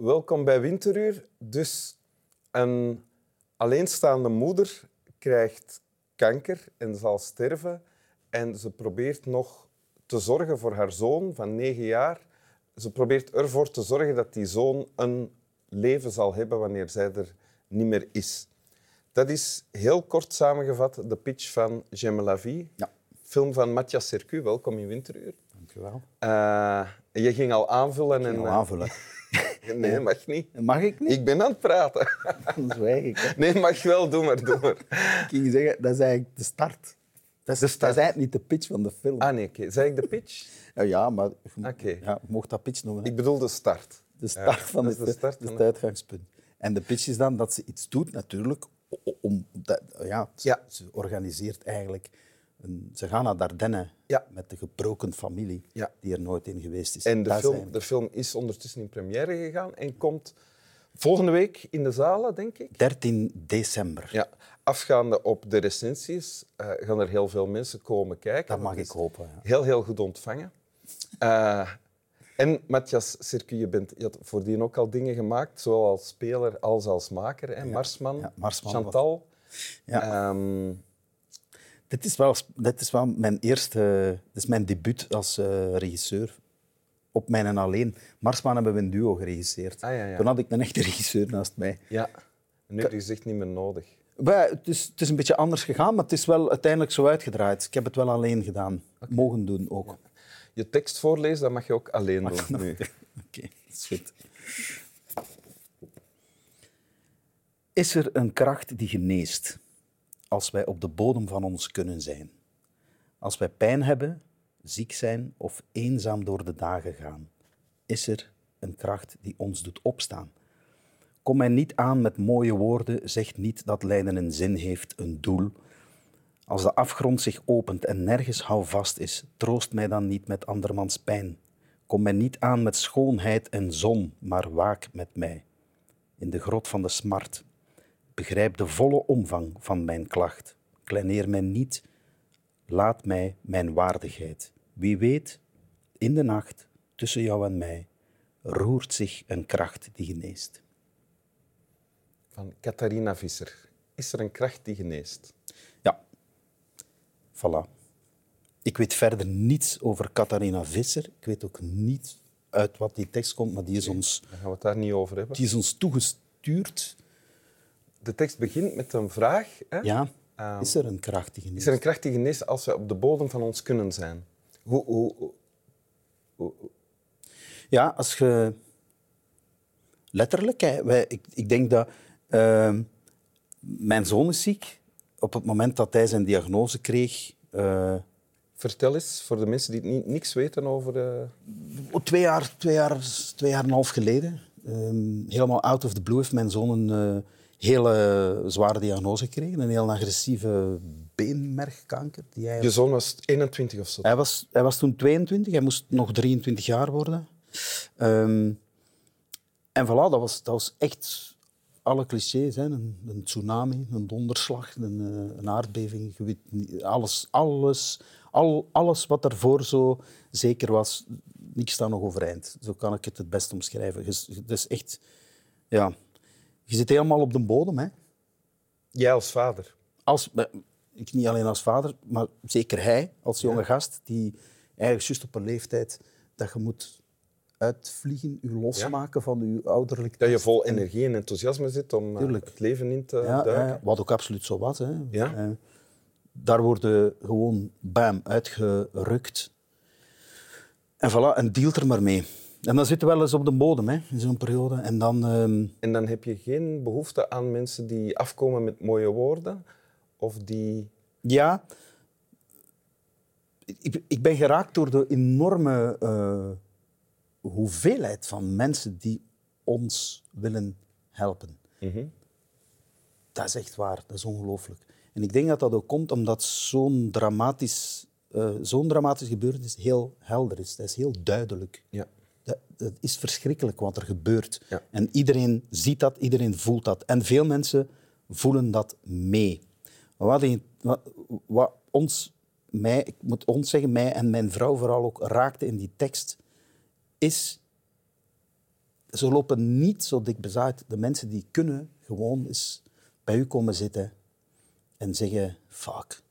welkom bij Winteruur. Dus een alleenstaande moeder krijgt kanker en zal sterven. En ze probeert nog te zorgen voor haar zoon van negen jaar. Ze probeert ervoor te zorgen dat die zoon een leven zal hebben wanneer zij er niet meer is. Dat is heel kort samengevat de pitch van J'aime la vie. Ja. Film van Matthias Sercu. Welkom in Winteruur. Dank u wel. Uh, je ging al aanvullen. En, al aanvullen. nee, mag niet. Mag ik niet? Ik ben aan het praten. Dan zwijg ik. Hè. Nee, mag wel. Doe maar, maar. Ik ging zeggen, dat is eigenlijk de start. Dat is, De start. dat is eigenlijk niet de pitch van de film. Ah nee, oké. Zei ik de pitch? Ja, ja, maar Oké. ja, mocht dat pitch noemen. hè. Ik bedoel de start. De start Ja, van dat het, is de start van het uitgangspunt. En de pitch is dan dat ze iets doet, natuurlijk, om... Dat, ja, ze, Ja. ze organiseert eigenlijk... Een, ze gaan naar Dardenne Ja. met de gebroken familie Ja. die er nooit in geweest is. En de film, de film is ondertussen in première gegaan en komt volgende week in de zalen, denk ik. 13 december. Ja, afgaande op de recensies eh, gaan er heel veel mensen komen kijken. Dat mag ik hopen. Ja. Heel, heel goed ontvangen. Eh, en Matthias Circu, je, bent, je had voordien ook al dingen gemaakt, zowel als speler als als maker. Hè? Marsman, ja, Marsman Chantal. Ja. Ehm, Dit is wel, dit is wel mijn eerste... Dit is mijn debuut als eh, regisseur. Op mijn en alleen. Marsman hebben we een duo geregisseerd. Ah, ja, ja. Toen had ik een echte regisseur naast mij. ja, nu heb je gezegd niet meer nodig. Het, is, het is een beetje anders gegaan, maar het is wel uiteindelijk zo uitgedraaid. Ik heb het wel alleen gedaan. Mogen doen ook. Je tekst voorlezen, dat mag je ook alleen doen. Oké, dat is goed. Is er een kracht die geneest als wij op de bodem van ons kunnen zijn? Als wij pijn hebben, ziek zijn of eenzaam door de dagen gaan, is er een kracht die ons doet opstaan. Kom mij niet aan met mooie woorden, zeg niet dat lijden een zin heeft, een doel. Als de afgrond zich opent en nergens houvast is, troost mij dan niet met andermans pijn. Kom mij niet aan met schoonheid en zon, maar waak met mij. In de grot van de smart. Begrijp de volle omvang van mijn klacht. Kleineer mij niet. Laat mij mijn waardigheid. Wie weet, in de nacht tussen jou en mij roert zich een kracht die geneest. Van Catharina Visser. Is er een kracht die geneest? Ja, voilà. Ik weet verder niets over Catharina Visser. Ik weet ook niet uit wat die tekst komt, maar die is ons, Dan gaan we het daar niet over hebben. die is ons toegestuurd. De tekst begint met een vraag. Hè? Ja, Ehm, is er een kracht die Is er een kracht die geneest als we op de bodem van ons kunnen zijn? Hoe, hoe, Ja, als je... Letterlijk, hè, wij, ik, ik denk dat... ehm, mijn zoon is ziek. Op het moment dat hij zijn diagnose kreeg... eh, Vertel eens, voor de mensen die ni- niks weten over... eh, Oh, Twee jaar, twee jaar, twee jaar en een half geleden, ehm, helemaal out of the blue, heeft mijn zoon een eh, hele zware diagnose gekregen. Een heel agressieve beenmergkanker. Die hij, Je zoon was 21 of zo. hij, was, hij was toen 22, hij moest nog 23 jaar worden. Ehm, en voilà, dat was, dat was echt alle clichés. Hè. Een, een tsunami, een donderslag, een, eh, een aardbeving. alles, alles, al, alles wat ervoor zo zeker was, niks staat nog overeind. Zo kan ik het het best omschrijven. Het is echt... Ja, je zit helemaal op de bodem. Hè. Jij als vader. Als, eh, ik niet alleen als vader, maar zeker hij als jonge gast, die eigenlijk juist op een leeftijd dat je moet uitvliegen, je losmaken van je ouderlijk Dat je vol energie en enthousiasme zit om eh, Tuurlijk. het leven in te Ja, duiken. wat ook absoluut zo was. Hè. Ja. Eh, daar worden gewoon bam uitgerukt. En voilà, en dealt er maar mee. En dan zitten we wel eens op de bodem hè, in zo'n periode. En dan... ehm, En dan heb je geen behoefte aan mensen die afkomen met mooie woorden of die... Ja, ik, ik ben geraakt door de enorme eh, hoeveelheid van mensen die ons willen helpen. Mhm. Dat is echt waar, dat is ongelooflijk. En ik denk dat dat ook komt omdat zo'n dramatisch, eh, zo'n dramatisch gebeurtenis heel helder is. Dat is heel duidelijk. Ja. Dat, dat is verschrikkelijk wat er gebeurt. Ja. En iedereen ziet dat, iedereen voelt dat. En veel mensen voelen dat mee. Wat, in- wat, wat ons, mij, ik moet ons zeggen, mij en mijn vrouw vooral ook raakte in die tekst, is ze lopen niet zo dik bezaaid. De mensen die kunnen gewoon eens bij u komen zitten en zeggen, fuck.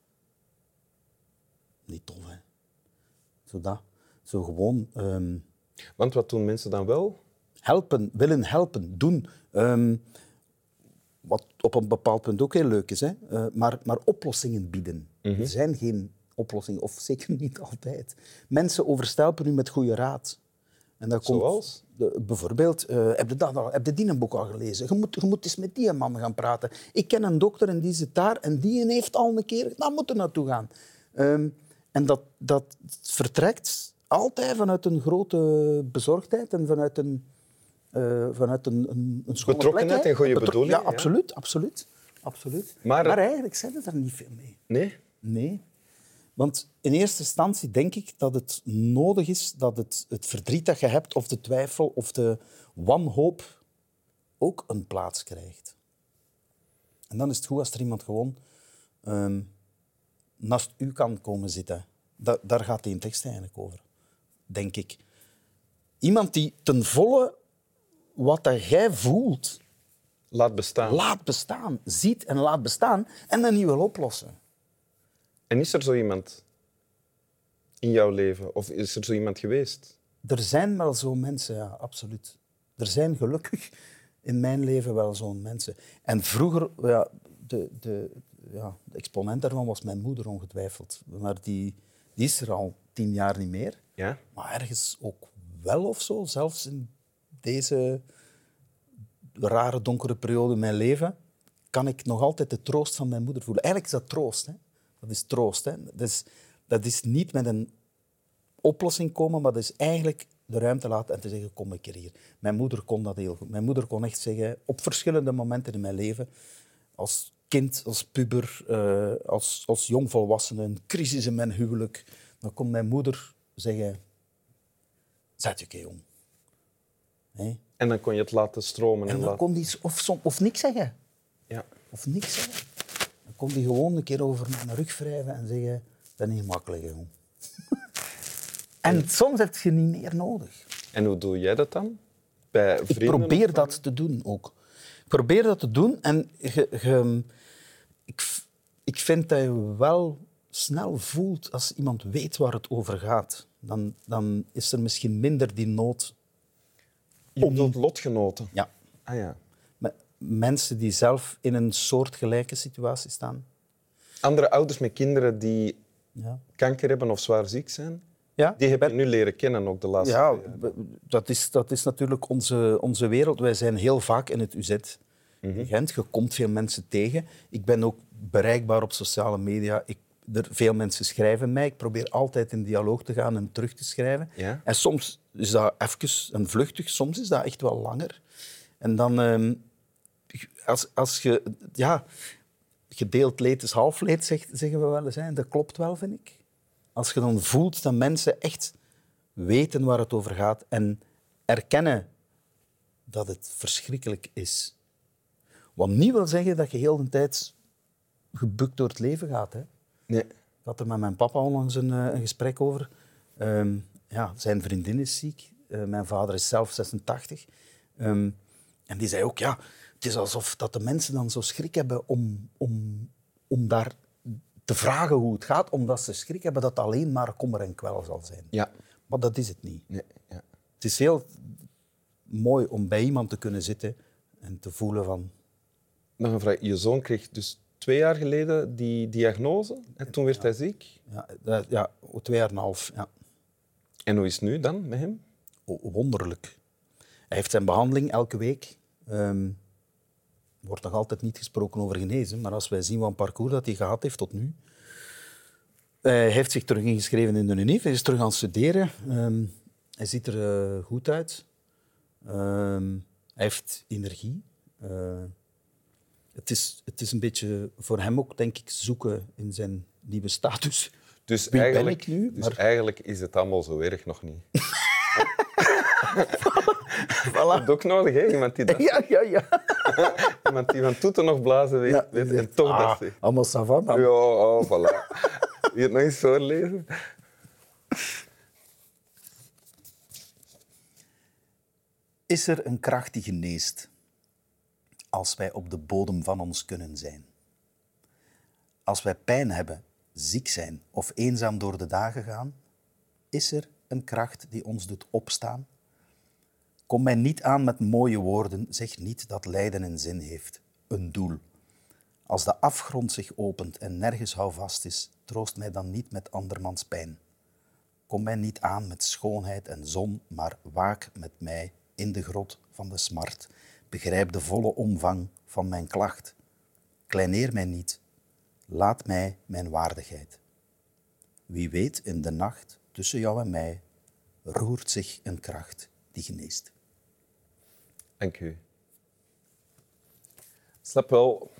Niet tof, hè. Zo dat. Zo gewoon ehm, Want wat doen mensen dan wel? helpen, willen helpen, doen. Ehm, wat op een bepaald punt ook heel leuk is, hè? Eh, maar, maar oplossingen bieden. Er zijn geen oplossingen, of zeker niet altijd. Mensen overstelpen u met goede raad. En dat komt, Zoals? de- bijvoorbeeld, eh, heb, je dat al, heb je die een boek al gelezen? Je moet, je moet eens met die man gaan praten. Ik ken een dokter en die zit daar en die heeft al een keer... Daar moet er naartoe gaan. Ehm, en dat, dat vertrekt altijd vanuit een grote bezorgdheid en vanuit een, eh, vanuit een, een, een Betrokkenheid en goede bedoelingen, Ja, ja. absoluut, absoluut. absoluut. Maar- Maar, eigenlijk zijn er niet veel mee. Nee? Nee. Want in eerste instantie denk ik dat het nodig is dat het, het verdriet dat je hebt, of de twijfel, of de wanhoop, ook een plaats krijgt. En dan is het goed als er iemand gewoon ehm, naast u kan komen zitten. Da- daar gaat die tekst eigenlijk over, denk ik. Iemand die ten volle wat dat jij voelt, Laat bestaan. laat bestaan, ziet en laat bestaan en dan niet wil oplossen. En is er zo iemand in jouw leven? Of is er zo iemand geweest? Er zijn wel zo'n mensen, ja, absoluut. Er zijn gelukkig in mijn leven wel zo'n mensen. En vroeger, ja, de, de, ja, de exponent daarvan was mijn moeder ongetwijfeld. Maar die, die is er al tien jaar niet meer. Ja? Maar ergens ook wel of zo, zelfs in deze rare donkere periode in mijn leven, kan ik nog altijd de troost van mijn moeder voelen. Eigenlijk is dat troost. Hè? Dat is troost. Hè? Dat, is, dat is niet met een oplossing komen, maar dat is eigenlijk de ruimte laten en te zeggen, kom ik hier. Mijn moeder kon dat heel goed. Mijn moeder kon echt zeggen, op verschillende momenten in mijn leven, als kind, als puber, eh, als, als jongvolwassene, een crisis in mijn huwelijk, dan kon mijn moeder zeggen, zet je keer. Hè? En dan kon je het laten stromen. En En dan laten... kon die of, som- of niks zeggen. Ja. Of niks zeggen. Dan kon die gewoon een keer over mijn rug wrijven en zeggen, dat is niet makkelijk, jong. en soms heb je niet meer nodig. En hoe doe jij dat dan? Bij Ik probeer dat te doen ook. Ik probeer dat te doen en ge- ge- ik, ik vind dat je wel snel voelt als iemand weet waar het over gaat. Dan, dan is er misschien minder die nood. Je bedoelt lotgenoten? Ja. Ah ja. Met mensen die zelf in een soortgelijke situatie staan. Andere ouders met kinderen die Ja. kanker hebben of zwaar ziek zijn, Ja, die heb je nu leren kennen ook de laatste Ja, dat is, dat is natuurlijk onze, onze wereld. Wij zijn heel vaak in het UZ. in Gent. Je komt veel mensen tegen. Ik ben ook bereikbaar op sociale media. Ik, er, veel mensen schrijven mij. Ik probeer altijd in dialoog te gaan en terug te schrijven. Ja. En soms is dat even een vluchtig, soms is dat echt wel langer. En dan, ehm, als, als je... Ja, gedeeld leed is half leed, zeg- zeggen we wel eens. Hè. Dat klopt wel, vind ik. Als je dan voelt dat mensen echt weten waar het over gaat en erkennen dat het verschrikkelijk is. Wat niet wil zeggen dat je heel de tijd gebukt door het leven gaat. Hè. Nee. Ik had er met mijn papa onlangs een, eh, een gesprek over. Ehm, ja, zijn vriendin is ziek. Eh, mijn vader is zelf 86. Ehm, en die zei ook, ja, het is alsof dat de mensen dan zo schrik hebben om, om, om daar te vragen hoe het gaat, omdat ze schrik hebben dat het alleen maar kommer en kwel zal zijn. Ja. Maar dat is het niet. Nee. Ja. Het is heel mooi om bij iemand te kunnen zitten en te voelen van... Nog een vraag. Je zoon kreeg dus twee jaar geleden die diagnose en toen werd hij ziek. Ja, dat- ja twee jaar en een half. Ja. En hoe is het nu dan met hem? O- wonderlijk. Hij heeft zijn behandeling elke week. Ehm, er wordt nog altijd niet gesproken over genezen, maar als wij zien wat een parcours dat hij gehad heeft tot nu. Hij heeft zich terug ingeschreven in de UNIF, hij is terug aan het studeren. Ehm, hij ziet er eh, goed uit. Ehm, hij heeft energie. Eh, het, is, het is een beetje voor hem ook, denk ik, zoeken in zijn nieuwe status. Dus, Wie ben eigenlijk, ik nu? dus Maar- eigenlijk is het allemaal zo erg nog niet. Voilà. Dat is ook nodig, hè? Iemand die, dat, Ja, ja, ja. iemand die van toeten nog blazen weet, Ja, weet en toch ah, dat zegt. Allemaal savant. Ja, oh, voilà. Wil je het nog eens voorlezen? Is er een kracht die geneest als wij op de bodem van ons kunnen zijn? Als wij pijn hebben, ziek zijn of eenzaam door de dagen gaan, is er een kracht die ons doet opstaan? Kom mij niet aan met mooie woorden, zeg niet dat lijden een zin heeft, een doel. Als de afgrond zich opent en nergens houvast is, troost mij dan niet met andermans pijn. Kom mij niet aan met schoonheid en zon, maar waak met mij in de grot van de smart. Begrijp de volle omvang van mijn klacht. Kleineer mij niet, laat mij mijn waardigheid. Wie weet in de nacht tussen jou en mij roert zich een kracht die geneest. Dank u. Snap wel.